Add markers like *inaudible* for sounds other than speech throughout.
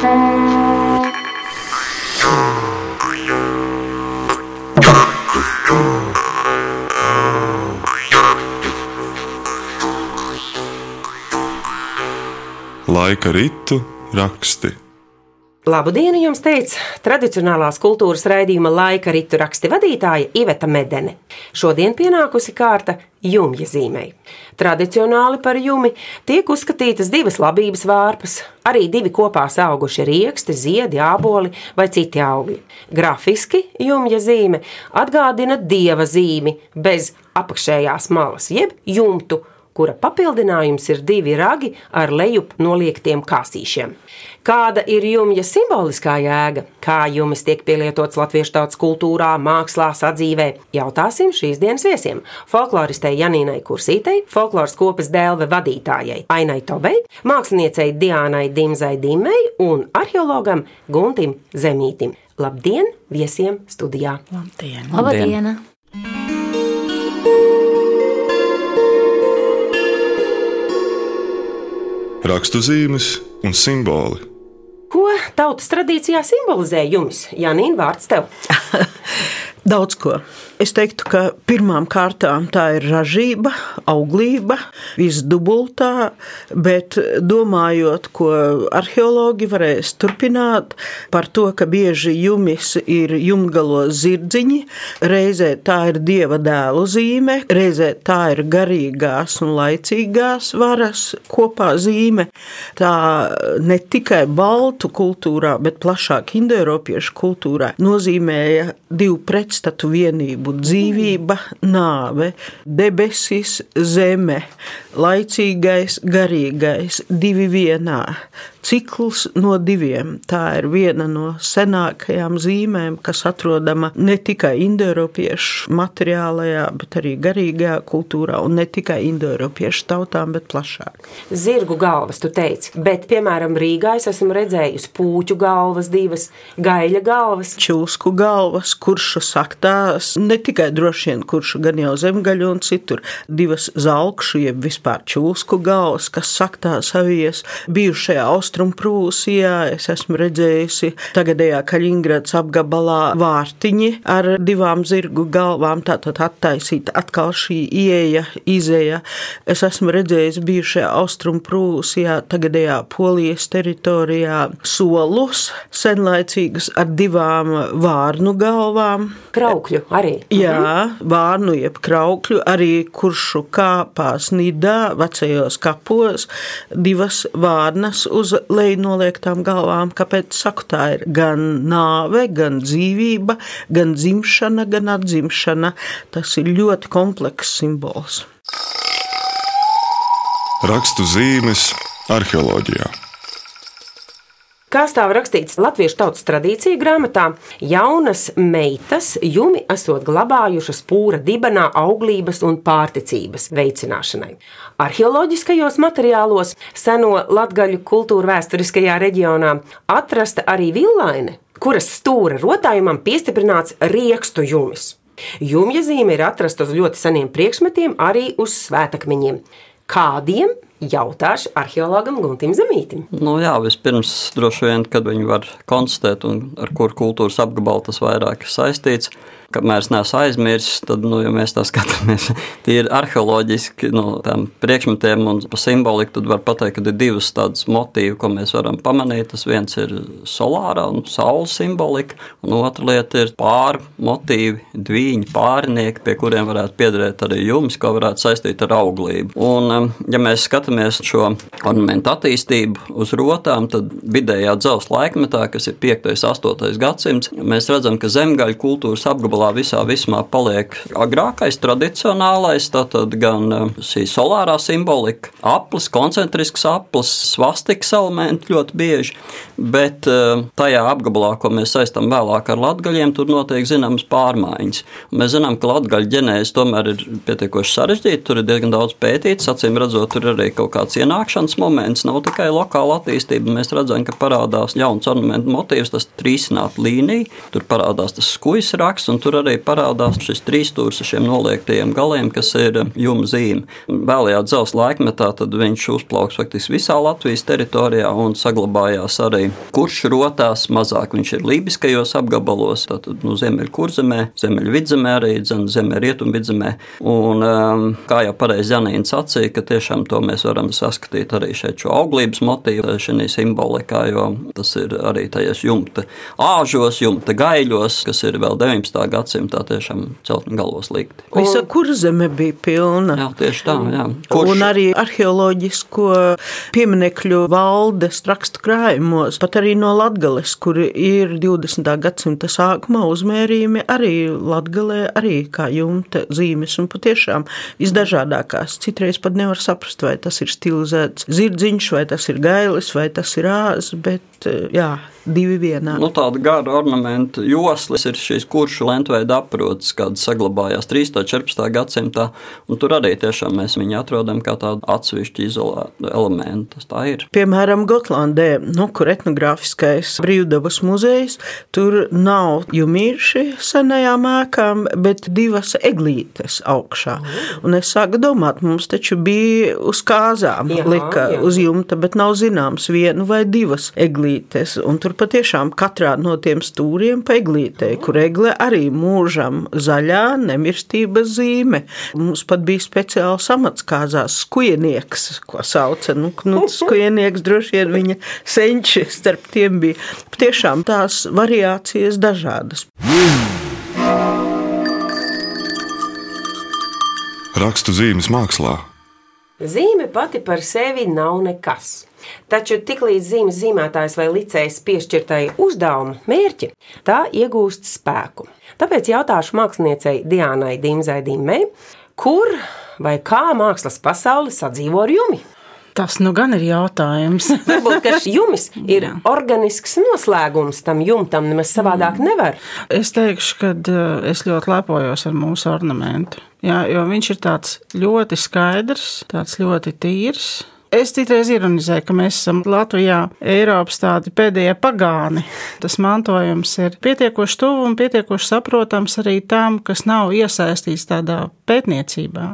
Laika ritu raksti. Labu dienu jums teica tradicionālās kultūras raidījuma laika ritu raksti vadītāja Iveta Medene. Šodien pienākusi kārta jumja zīmei. Tradicionāli par jumi tiek uzskatītas divas labības vārpas, arī divi kopā auguši rieksti, ziedi, āboli vai citi augļi. Grafiski jumja zīme atgādina dieva zīmi bez apakšējās malas, jeb jumtu, kura papildinājums ir divi ragi ar lejup noliektiem kāsīšiem. Kāda ir jumja simboliskā jēga, kā jumis tiek pielietots latviešu tautas kultūrā, mākslā, sadzīvē, jautāsim šīs dienas viesiem - folkloristei Janīnai Kursītei, folkloras kopas dēlve vadītājai Ainai Tobei, māksliniecei Diānai Dimzai Dimei un arheologam Guntim Zemītim. Labdien viesiem studijā! Labdien! Labdien! Rakstuzīmes un simboli. Ko tautas tradīcijā simbolizē jums? Janīna, vārds tev! *laughs* Daudz ko. Es teiktu, ka pirmām kārtām tā ir ražība, auglība, visdubultā, bet domājot, ko arheologi varēs turpināt par to, ka bieži jumis ir jumgalo zirdziņi, reizē tā ir dieva dēlu zīme, reizē tā ir garīgās un laicīgās varas kopā zīme. Tā ne tikai baltu kultūrā, bet plašāk indoeiropiešu kultūrā nozīmēja divu pretstatu vienību būtu dzīvība, nāve, debesis, zeme, laicīgais, garīgais, divi vienā cikls no diviem. Tā ir viena no senākajām zīmēm, kas atrodama ne tikai indoeiropiešu materiālajā, bet arī garīgajā kultūrā, un ne tikai indoeiropiešu tautām, bet plašāk. Zirgu galvas, tu teici, bet, piemēram, Rīgā es esmu redzējusi puķu galvas, divas gaļa galvas, čūsku galvas, kuršu saktās, ne tikai droši vien kuršu, gan jau zemgaļu un citur, divas zalkšu, jeb vispār čūsku galvas, kas saktās avies bijušajā Austrālijā Austrumprūsijā es esmu redzējusi tagadējā Kaļingrads apgabalā vārtiņi ar divām zirgu galvām, tātad attaisīta atkal šī ieeja, izēja. Es esmu redzējis bijušajā Austrumprūsijā, tagadējā Polijas teritorijā solus, senlaicīgus ar divām vārnu galvām. Kraukļu arī. Jā, vārnu jeb kraukļu, arī kuršu kāpās nidā, vecajos kapos, divas vārnas uz leju noliektām galvām. Kāpēc saku tā ir gan nāve, gan dzīvība, gan dzimšana, gan atzimšana. Tas ir ļoti komplekss simbols. Rakstu zīmes arheoloģijā. Kā stāv rakstīts Latviešu tautas tradīcija grāmatā, jaunas meitas jumi esot glabājušas pūra dibenā auglības un pārticības veicināšanai. Arheoloģiskajos materiālos seno latgaļu kultūra vēsturiskajā reģionā atrasta arī villaine, kuras stūra rotājumam piestiprināts riekstu jumis. Jumja zīme ir atrasta uz ļoti seniem priekšmetiem, arī uz svētakmeņiem. Kādiem jautāšu arheologam Guntim Zemītim. Nu, jā, vispirms droši vien, kad viņi var konstatēt, un ar kuru kultūras apgabalu tas vairāk ir saistīts, kamēr es neesmu aizmirsis, tad, nu, ja mēs tā skatāmies, *laughs* tie ir arheoloģiski no tām priekšmetiem un pa simboliku, tad var pateikt, ka ir divas tādas motīvi, ko mēs varam pamanīt. Tas viens ir solārā un saules simbolika, un otra lieta ir pāri motīvi, dviņi, pārinieki, pie kuriem varētu piederēt arī jums, ko varētu saistīt ar auglību. Un, um, ja mēs skatāmies šo ornamentu attīstību uz rotām, tad vidējā dzelzs laikmetā, kas ir 5. un 8. gadsimts, mēs redzam, ka zemgaļu kultūras apgabalā pasaulā visā vismā paliek agrākais, tradicionālais, tātad gan um, šī solārā simbolika, aplis, koncentrisks aplis, svastikas elementi ļoti bieži, bet um, tajā apgabalā, ko mēs saistām vēlāk ar latgaļiem, tur notiek zināmas pārmaiņas. Mēs zinām, ka latgaļu ģenēze tomēr ir pietiekoši sarežģīta, tur ir diezgan daudz pētīts, acīm redzot, tur ir arī kaut kāds ienākšanas moments, nav tikai lokāla attīstība. Mēs redzam, ka parādās jauns ornamentu motīvs, tas trīsināta līnija, tur parādās tas skujas raksts, un tur tur arī parādās šis trīsstūris ar šiem noliektajiem galiem, kas ir juma zīme. Vēlajā dzelzs laikmetā viņš uzplauks faktiski visā Latvijas teritorijā un saglabājās arī kurš rotās mazāk. Viņš ir lībiskajos apgabalos, tātad nu, ziemeļkurzemē, ziemeļvidzemē arī, zemē rietumvidzemē. Un, um, kā jau pareizi Janīna sacīja, ka tiešām to mēs varam saskatīt arī šeit šo auglības motīvu šajā simbolikā, jo tas ir arī tajos jumta āžos, jumta gaiļos, kas ir vēl 19. Gadsimtā tiešām celtņu galvos likti. Visa kurzeme bija pilna. Jā, tieši tā, jā. Kurš? Un arī arheoloģisko pieminekļu valdes rakstu krājumos, pat arī no Latgales, kur ir 20. gadsimta sākumā uzmērījumi arī Latgalē, arī kā jumta zīmes un patiešām visdažādākās. Citreiz pat nevar saprast, vai tas ir stilizēts zirdziņš, vai tas ir gailis, vai tas ir āzs, bet jā, divi vienā. Nu, tāda gara ornamenta joslas ir šīs kuršu lentveida aprotas, kādas saglabājās 13. un 14. gadsimtā. Tur arī tiešām mēs viņu atrodam kā tādu atsevišķu izolētu elementu. Tā ir. Piemēram, Gotlandē, nu, kur etnogrāfiskais brīvdabas muzejs, tur nav jumīši senajām ēkām, bet divas eglītes augšā. Un es sāku domāt, mums taču bija uz kāzām jā, lika jā. uz jumta, bet nav zināms vienu vai divas eglītes. Un tur patiešām katrā no tiem stūriem peglītē, kur egle arī mūžam zaļā nemirstības zīme. Mums pat bija speciāls amats kāzās skujenieks, ko sauca. Nu, nu, skujenieks droši vien viņa senči starp tiem bija. Patiešām tās variācijas dažādas. Rakstu zīmes mākslā. Zīme pati par sevi nav nekas. Taču tiklīdz zīmes zīmētājs vai licējs piešķirtai uzdevumu mērķi, tā iegūst spēku. Tāpēc jautāšu māksliniecei Diānai Dimzai Dimei, kur vai kā mākslas pasaule sadzīvo ar jumi? Tas nu gan ir jautājums. *laughs* Varbūt tas jumis ir Jā. organisks noslēgums tam jumtam, nemaz savādāk nevar. Es teikšu, ka eh, es ļoti lepojos ar mūsu ornamentu. Jā, jo viņš ir tāds ļoti skaidrs, tāds ļoti tīrs. Es citreiz ironizēju, ka mēs esam Latvijā, Eiropas tādi pēdējie pagāni. Tas mantojums ir pietiekoši tuvu un pietiekoši saprotams arī tam, kas nav iesaistīts tādā pētniecībā.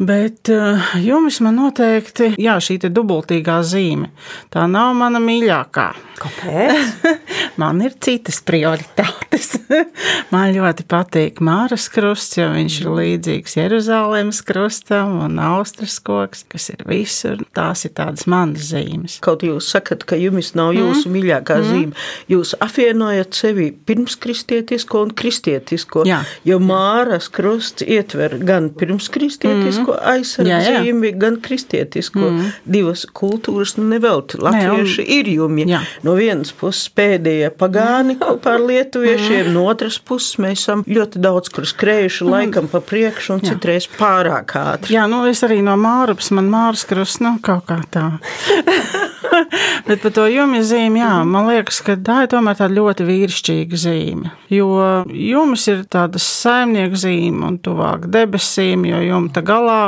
Bet uh, jums man noteikti, jā, šī dubultīgā zīme, tā nav mana mīļākā. Kāpēc? *laughs* man ir citas prioritātes. *laughs* man ļoti patīk Māras krusts, jo viņš ir līdzīgs Jeruzalemes krustam un Austras koks, kas ir visur. Tās ir tādas manas zīmes. Kaut jūs sakat, ka jums nav mm. jūsu mm. mīļākā mm. zīme. Jūs apvienojat sevi pirmskristietisko un kristietisko, jā. jo Māras krusts ietver gan pirmskristietisko, mm aizsardzību, gan kristietisku. Mm. Divas kultūras, nu nevelti latvieši ne, un, ir jumi. Jā. No vienas puses pēdējie pagāni kopā ar lietuviešiem, mm. no otras puses mēs esam ļoti daudz kur skrējuši mm. laikam pa priekšu un jā. citreiz pārāk ātri. Jā, nu es arī no Mārupas, man Māras krusts, nu kaut kā tā. *laughs* *laughs* Bet par to jumja zīmi, jā, man liekas, ka tā ir tomēr tāda ļoti vīrišķīga zīme. Jo jums ir tāda saimnieka zīme un tuvāk debesīm, jo jumta galā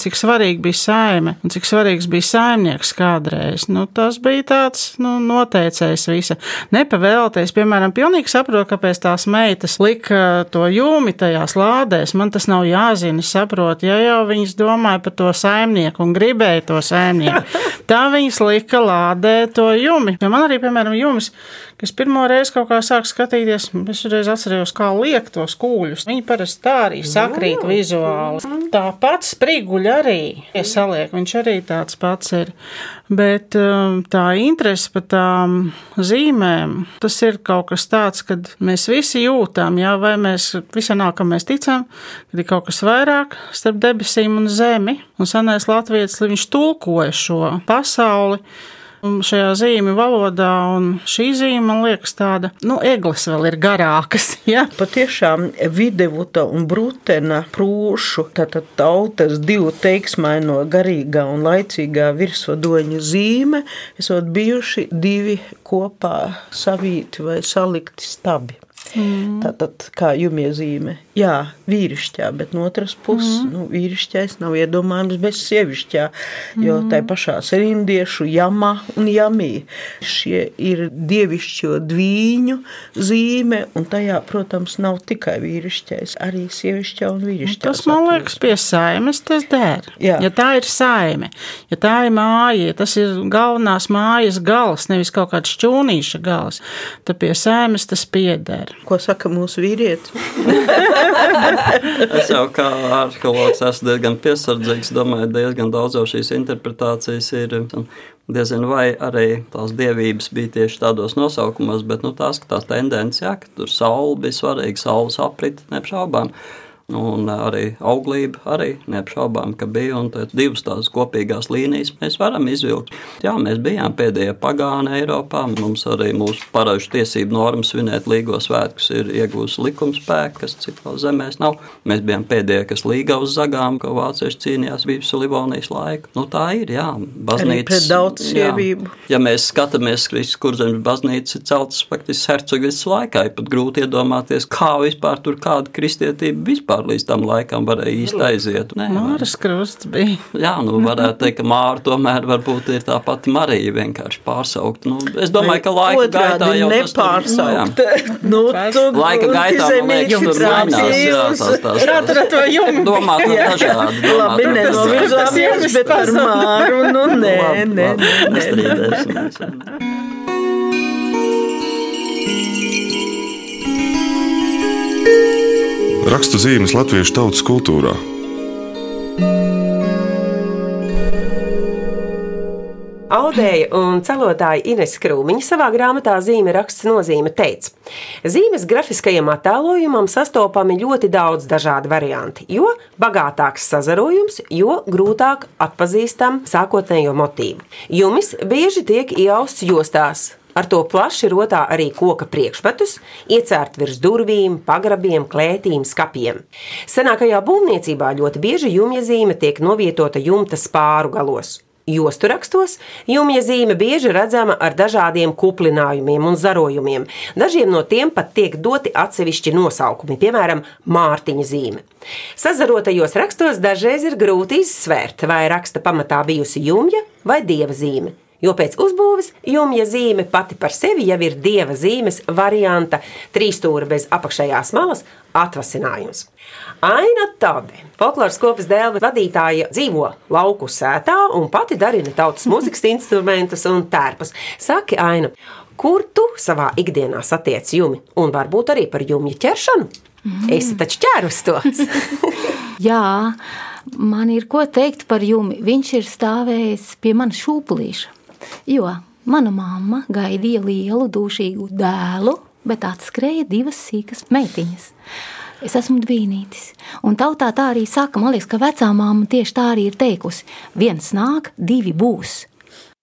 cik svarīgi bija saime un cik svarīgs bija saimnieks kādreiz. Nu, tas bija tāds nu, noteicējs visa. Nepavēlties, piemēram, pilnīgi saprotu, kāpēc tās meitas lika to jūmi tajās lādēs. Man tas nav jāzina, saprotu, ja jau viņas domāja par to saimnieku un gribēja to saimnieku. *laughs* Tā viņas lika lādē to jumi. Jo man arī, piemēram, jumis kas pirmo reizi kaut kā sāk skatīties, es reiz atcerējos, kā liek tos kūļus. Viņi parasti tā arī sakrīt vizuāli. Tāpat spriguļi arī iesaliek, viņš arī tāds pats ir. Bet um, tā interese par tām zīmēm, tas ir kaut kas tāds, kad mēs visi jūtam, jā, vai mēs visā ka mēs ticam, kad ir kaut kas vairāk starp debesīm un zemi. Un senais latviečs, viņš tulkoja šo pasauli šajā zīmju valodā, un šī zīme man liekas tāda, nu, eglis vēl ir garākas. *laughs* Ja? Patiešām videvuta un brutena prūšu, tātad tautas divu teiksmaino garīgā un laicīgā virsvadoņa zīme, esot bijuši divi kopā savīti vai salikti stabi. Mm. Tātad kā jumiezīme Jā, vīrišķā, bet no otras puses, mm. nu, vīrišķais nav iedomājams bez sievišķā. Jo mm. tai pašā rindiešu jamā un jamī šie ir dievišķo dvīņu zīme, un tajā, protams, nav tikai vīrišķais, arī sievišķā un vīrišķā. Tas man liekas, pie saimes tas der. Jā. Ja tā ir saime, ja tā ir māja, ja tas ir galvenās mājas gals, nevis kaut kāds šķūnīša gals, tad pie saimes tas pieder. Ko saka mūsu vīrietis? *laughs* *laughs* es jau kā arheologs esmu diezgan piesardzīgs. Domāju, diezgan daudz jau šīs interpretācijas ir. Diezinu, vai arī tās dievības bija tieši tādos nosaukumos, bet nu, tās, tā tendence, jā, ka tur saule bija svarīga, saules aprite, neapšaubām. Un arī auglība arī neapšaubām, ka bija. Un divas tās kopīgās līnijas mēs varam izvilkt. Jā, mēs bijām pēdējie pagāni Eiropā. Mums arī mūsu paražu tiesību normas svinēt līgo svētkus ir iegūst likumspēku, kas citās zemēs nav. Mēs bijām pēdējie, kas līga uz zagām, ko vācieši cīnījās bijusi Livonijas laika. Nu, tā ir, jā. Baznīca. Pret daudz sievību. Jā. Ja mēs skatāmies, kur zemes baznīca ir celtas faktiski hercogas laikā, ir pat grūti iedomāties, kā vispār tur kāda kristietība vispār vispār līdz tam laikam varēja īsti aiziet. Nē, Māras krusts bija. Jā, nu varētu teikt, ka Māra tomēr varbūt ir tā pati Marija vienkārši pārsaukt. Nu, es domāju, ka laika Otrādi gaitā jau nepārsaukt. Nu, tu, laika gaitā, man liekas, tur mainās, jā, tās. Rāt ar to jumu. Domāt dažādi. Labi, nenovirzāmies, bet par Māru, nu *laughs* nē, nē, nē. Rakstu zīmes latviešu tautas kultūrā. Audēja un celotāja Ines Krūmiņa savā grāmatā Zīme raksts nozīme teica, zīmes grafiskajam attēlojumam sastopami ļoti daudz dažādu variantu, jo bagātāks sazarojums, jo grūtāk atpazīstam sākotnējo motīvu. Jumis bieži tiek iausts jostās, Ar to plaši rotā arī koka priekšmetus, iecērt virs durvīm, pagrabiem, klētīm, skapiem. Senākajā būvniecībā ļoti bieži jumja zīme tiek novietota jumta spāru galos. Jostu rakstos jumja zīme bieži redzama ar dažādiem kuplinājumiem un zarojumiem. Dažiem no tiem pat tiek doti atsevišķi nosaukumi, piemēram, Mārtiņa zīme. Sazarotajos rakstos dažreiz ir grūti izsvērt, vai raksta pamatā bijusi jumja vai dieva zīme. Jo pēc uzbūves jumja zīme pati par sevi jau ir dieva zīmes varianta, trīsstūra bez apakšējās malas atvasinājums. Aina Tabe, folkloras kopas dēļa vadītāja, dzīvo lauku sētā un pati darina tautas mūzikas *laughs* instrumentus un tērpus. Saki, Aina, kur tu savā ikdienā satiec jumi un varbūt arī par jumja ķeršanu? Mm. Es taču ķērus tos. *laughs* Jā, man ir ko teikt par jumi. Viņš ir stāvējis pie manas šūpulīša. Jo mana mamma gaidīja lielu, dušīgu dēlu, bet atskrēja divas sīkas meitiņas. Es esmu dvīnītis. Un tautā tā arī saka, man liekas, ka vecā māma tieši tā arī ir teikusi. Viens nāk, divi būs.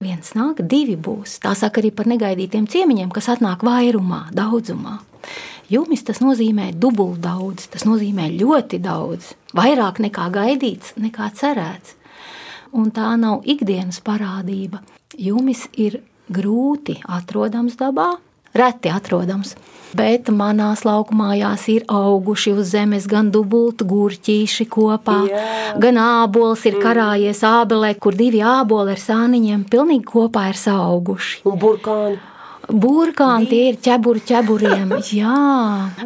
Viens nāk, divi būs. Tā saka arī par negaidītiem ciemiņiem, kas atnāk vairumā, daudzumā. Jumis tas nozīmē dubult daudz, tas nozīmē ļoti daudz, vairāk nekā gaidīts, nekā cerēts. Un tā nav ikdienas parādība. Jumis ir grūti atrodams dabā, reti atrodams. Bet manās laukumājās ir auguši uz zemes gan dubulti gurķīši kopā, Jā. gan ābols ir mm. karājies ābelē, kur divi āboli ar sāniņiem pilnīgi kopā ir sauguši. Un burkāni. Burkāni tie ir ķeburi ķeburiem, *laughs* jā,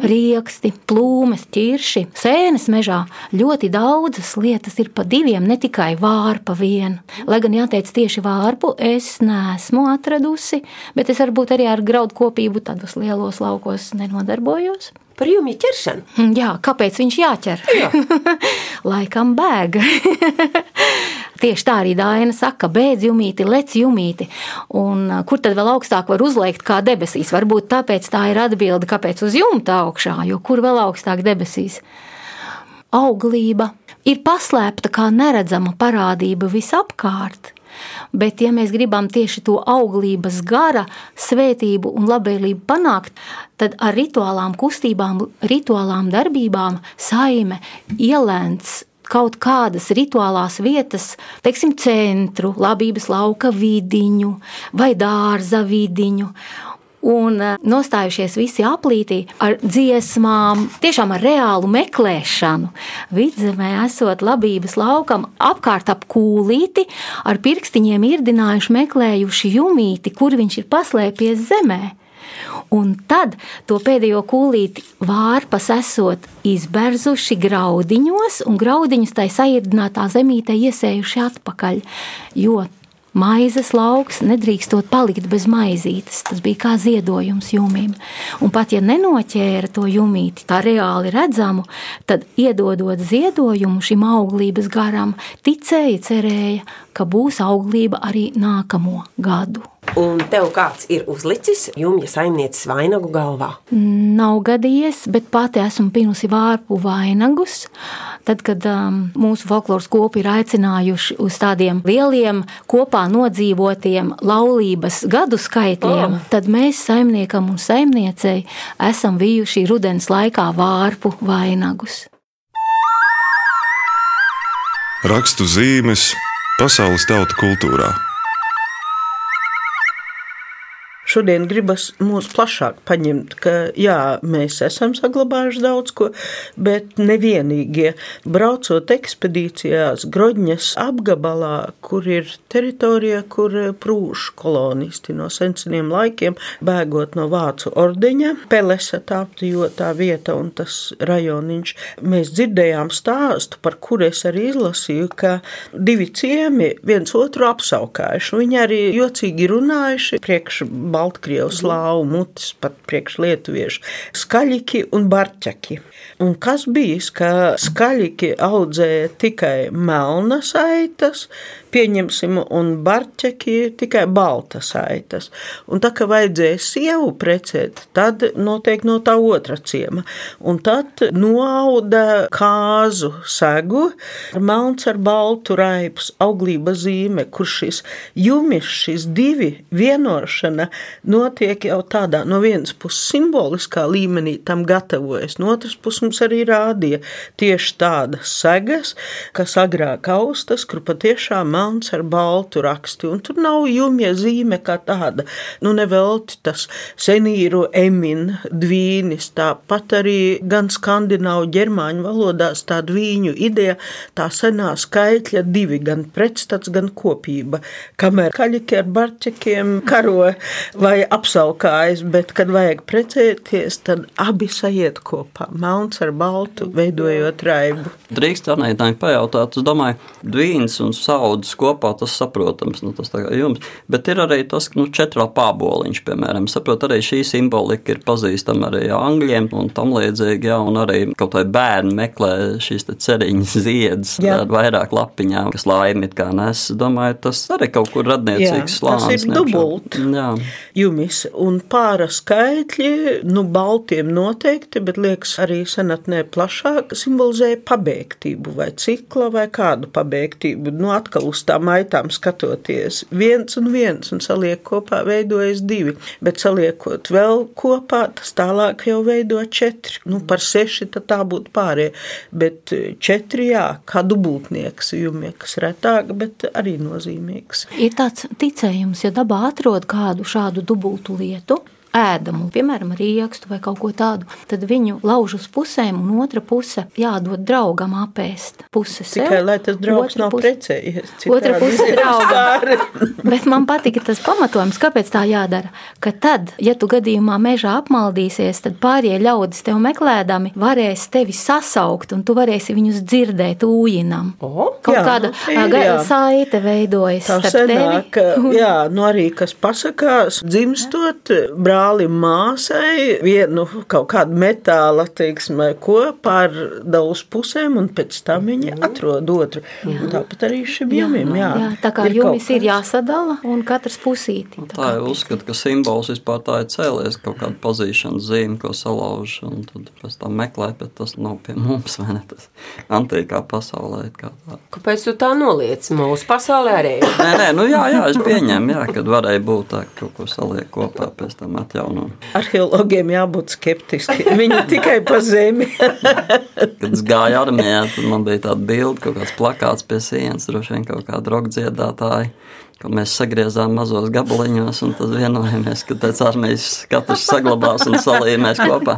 rieksti, plūmes, ķirši, sēnes mežā. Ļoti daudzas lietas ir pa diviem, ne tikai vārpa viena. Lai gan jāteic tieši vārpu, es neesmu atradusi, bet es varbūt arī ar graudu kopību tādos lielos laukos nenodarbojos. Par jumju ķeršanu? Jā, kāpēc viņš jāķer? Jā. *laughs* Laikam bēg. *laughs* Tieši tā arī Dāna saka, beidz jumīti, lec jumīti. Un kur tad vēl augstāk var uzliekt kā debesīs? Varbūt tāpēc tā ir atbilde, kāpēc uz jumta augšā, jo kur vēl augstāk debesīs? Auglība ir paslēpta kā neredzama parādība visapkārt. Bet, ja mēs gribam tieši to auglības gara, svētību un labvēlību panākt, tad ar rituālām kustībām, rituālām darbībām saime ielēns kaut kādas rituālās vietas, teiksim, centru, labības lauka vidiņu vai dārza vidiņu. un eh, nostājušies visi aplītī ar dziesmām, tiešām ar reālu meklēšanu. Vidzemē esot labības laukam, apkārt ap kūlīti, ar pirkstiņiem irdinājuši meklējuši jumīti, kur viņš ir paslēpies zemē. Un tad to pēdējo kūlīti vārpas esot izberzuši graudiņos, un graudiņus tai saīrdinātā zemītē iesējuši atpakaļ. Jo Maizes lauks nedrīkstot palikt bez maizītes. Tas bija kā ziedojums jūmīm. Un pat ja nenoķēra to jūmīti tā reāli redzamu, tad iedodot ziedojumu šim auglības garam, ticēja, cerēja, ka būs auglība arī nākamo gadu. Un tev kāds ir uzlicis jumja saimnieces vainagu galvā? Nav gadījies, bet pati esmu pinusi vārpu vainagus. Tad, kad um, mūsu folkloras kopi ir aicinājuši uz tādiem lieliem, kopā nodzīvotiem laulības gadu skaitļiem, oh. tad mēs saimniekam un saimniecei esam bijuši rudens laikā vārpu vainagus. Rakstu zīmes pasaules tautu kultūrā. Šodien gribas mūs plašāk paņemt, ka jā, mēs esam saglabājuši daudz ko, bet nevienīgie. Braucot ekspedīcijās Grodņas apgabalā, kur ir teritorija, kur prūš kolonisti no senseniem laikiem, bēgot no Vācu ordeņa, Pelesa tāptījotā vieta un tas rajoniņš, mēs dzirdējām stāstu, par kur es arī izlasīju, ka divi ciemi viens otru apsaukājuši. Viņi arī jocīgi runājuši priekš Baltkrievu slāvu mutes, pat priekš lietuviešu, skaļiki un barķaki. Un kas bija, ka skaļiki audzēja tikai melnas aitas, pieņemsim, un barķeki tikai baltas aitas. Un tā kā vajadzēja sievu precēt, tad noteikti no tā otra ciema. Un tad noauda kāzu segu, melns ar baltu raips, auglības zīme, kur šis jumis, šis divi vienošana notiek jau tādā no vienas puses simboliskā līmenī, tam gatavojas, no otras puses mums arī rādīja tieši tādas segas, kas agrāk austas, kur patiešām melns ar baltu raksti, un tur nav jumja zīme kā tāda. Nu, nevelti tas senīru emin dvīnis, tāpat arī gan skandināvu ģermāņu valodās tā dvīņu ideja, tā senā skaitļa divi, gan pretstats, gan kopība. Kamēr kaļiki ar barķekiem karo vai apsaukājas, bet kad vajag precēties, tad abi sajiet kopā, melns ar baltu, veidojot raibu. Drīkst Arnētāji pajautāt, es domāju, dvīns un saudzes kopā tas saprotams, nu, tas jums, bet ir arī tas, nu, četrā pāboliņš, piemēram, saprot, arī šī simbolika ir pazīstama arī angļiem un tam līdzīgi, jā, un arī kaut vai bērni meklē šīs ceriņas *laughs* ziedus ar vairāk lapiņām, kas laimi it kā nes, domāju, tas arī kaut kur radniecīgs slānis. Tas ir dubult. Jā. Jumis un pāra skaitļi, nu, baltiem noteikti, bet liekas arī senatnē plašāk simbolizē pabeigtību vai cikla vai kādu pabeigtību. Nu, atkal uz tām aitām skatoties, viens un viens, un saliek kopā veidojas divi, bet saliekot vēl kopā, tas tālāk jau veido četri. Nu, par seši tad tā būtu pārējie, bet četri, jā, kā dubultnieks, jumieks retāk, bet arī nozīmīgs. Ir tāds ticējums, ja dabā atrod kādu šādu dubultu lietu, ēdamu, piemēram, riekstu vai kaut ko tādu, tad viņu lauž uz pusēm, un otra puse jādod draugam apēst. Puse sev, Tikai lai tas draugs nav puse, precējies. Otra puse draugam. Bet man patika tas pamatojums, kāpēc tā jādara. Ka tad, ja tu gadījumā mežā apmaldīsies, tad pārējie ļaudis tev meklēdami varēs tevi sasaukt, un tu varēsi viņus dzirdēt ūjinam. Oh, kaut jā, kāda ir, jā. saite veidojas. Tā senāk, *laughs* jā, nu arī, kas pasakās, dzimstot, brāl brālim, māsai vienu kaut kādu metāla, teiksim, kopā ar daudz pusēm, un pēc tam viņi atrod otru. Tāpat arī šim jumim, jā. jā. Tā kā ir jumis ir jāsadala un katrs pusīti. Tā, tā ir uzskata, ka simbols vispār tā ir cēlies kaut kāda pazīšanas zīme, ko salauž, un tad pēc tam meklē, bet tas nav pie mums, *laughs* vai ne, tas antīkā pasaulē. Kā tā. Kāpēc tu tā noliec? Mūsu pasaulē arī. nē, nē, nu jā, jā, es pieņemu, jā, kad varēja būt tā, kaut ko saliek kopā pēc tam atjaunot. Arheologiem jābūt skeptiskiem. Viņi tikai pa zemi. *laughs* Kad es gāju armijā, tad man bija tāda bilde, kaut kāds plakāts pie sienas, droši vien kaut kāda rokdziedātāja ka mēs sagriezām mazos gabaliņos un tad vienojāmies, ka pēc armijas katrs saglabās un salīmēs kopā.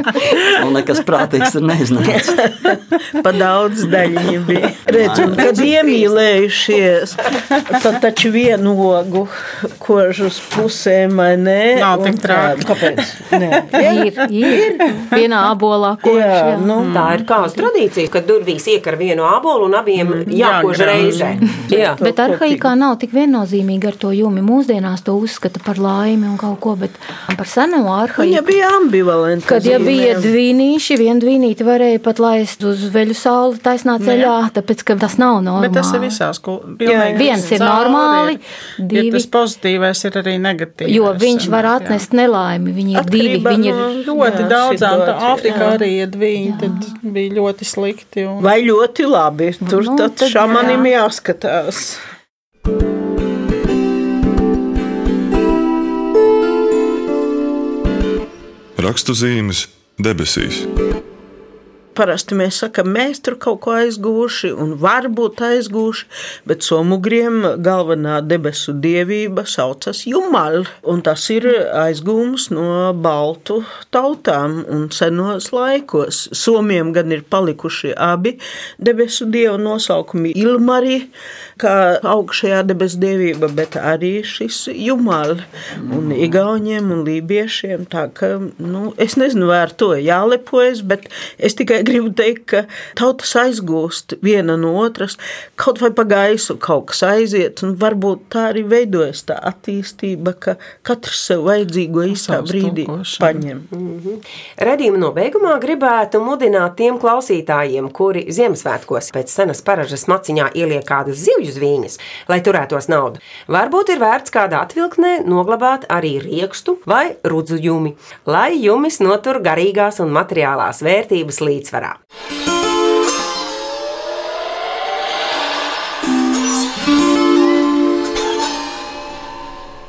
Un nekas prātīgs tur neiznāca. *laughs* Pa daudz daļiņu bija. Redz, un kad iemīlējušies, tad taču vienu ogu kož uz pusēm, vai ne? Nav tik tā- Kāpēc? Nē. *laughs* Ir, ir vienā abolā, ko Jā, nu, Tā ir kāda tradīcija, ka durvīs iekar vienu ābolu un abiem jākož jāgrauž. reizē. Jā. Bet arhaikā nav tik viennozīmīgi ar to jumi. Mūsdienās to uzskata par laimi un kaut ko, bet par seno Viņa arhaiku. bija ambivalenta. Kad ja bija dvīnīši, viena dvīnīte varēja pat laist uz veļu sauli taisnā ceļā, tāpēc, ka tas nav normāli. Bet tas ir visās Jā, viens ir normāli, divi- Ir tas pozitīvais ir arī negatīvs. Jo viņš var atnest nelaimi. Viņi ir divi. Atkarībā Viņi ir Ļoti Jā, daudzām, tā Āfrikā jā. arī ir divi, tad bija ļoti slikti. Un... Vai ļoti labi. Tur Nu, tad tad šamanim jā. jāskatās. Rakstu zīmes debesīs. Parasti mēs sakām, mēs tur kaut ko aizgūši, un varbūt aizgūši, bet somugriem galvenā debesu dievība saucas Jumal. Un tas ir aizgūms no baltu tautām un senos laikos. Somiem gan ir palikuši abi debesu dievu nosaukumi Ilmari, kā augšējā debesu dievība, bet arī šis Jumal. Un Igauniem un Lībiešiem tā ka, nu, es nezinu, vai ar to jālepojas, bet es tikai gribu teikt, ka tautas aizgūst viena no otras, kaut vai pa gaisu kaut kas aiziet, un varbūt tā arī veidojas tā attīstība, ka katrs sev vajadzīgo savas brīdī tulkošanu. paņem. Redījuma nobeigumā gribētu mudināt tiem klausītājiem, kuri Ziemassvētkos pēc senas paražas maciņā ieliek kādas zivju zvīņas, lai turētos naudu. Varbūt ir vērts kādā atvilknē noglabāt arī riekstu vai rudzu jumi, lai jumis notur garīgās un materiālās vērtības līdzsvarā.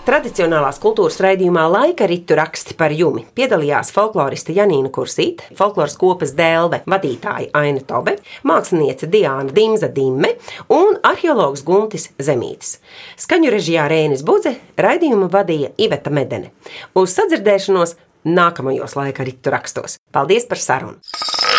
Tradicionālās kultūras raidījumā laika ritu raksti par jumi piedalījās folkloriste Janīna Kursīte, folkloras kopas dēlve vadītāja Aina Tobe, māksliniece Diāna Dimza Dimme un arheologs Guntis Zemītis. Skaņu režijā Rēnis Budze raidījumu vadīja Iveta Medene. Uz sadzirdēšanos nākamajos laika ritu rakstos. Paldies par sarunu!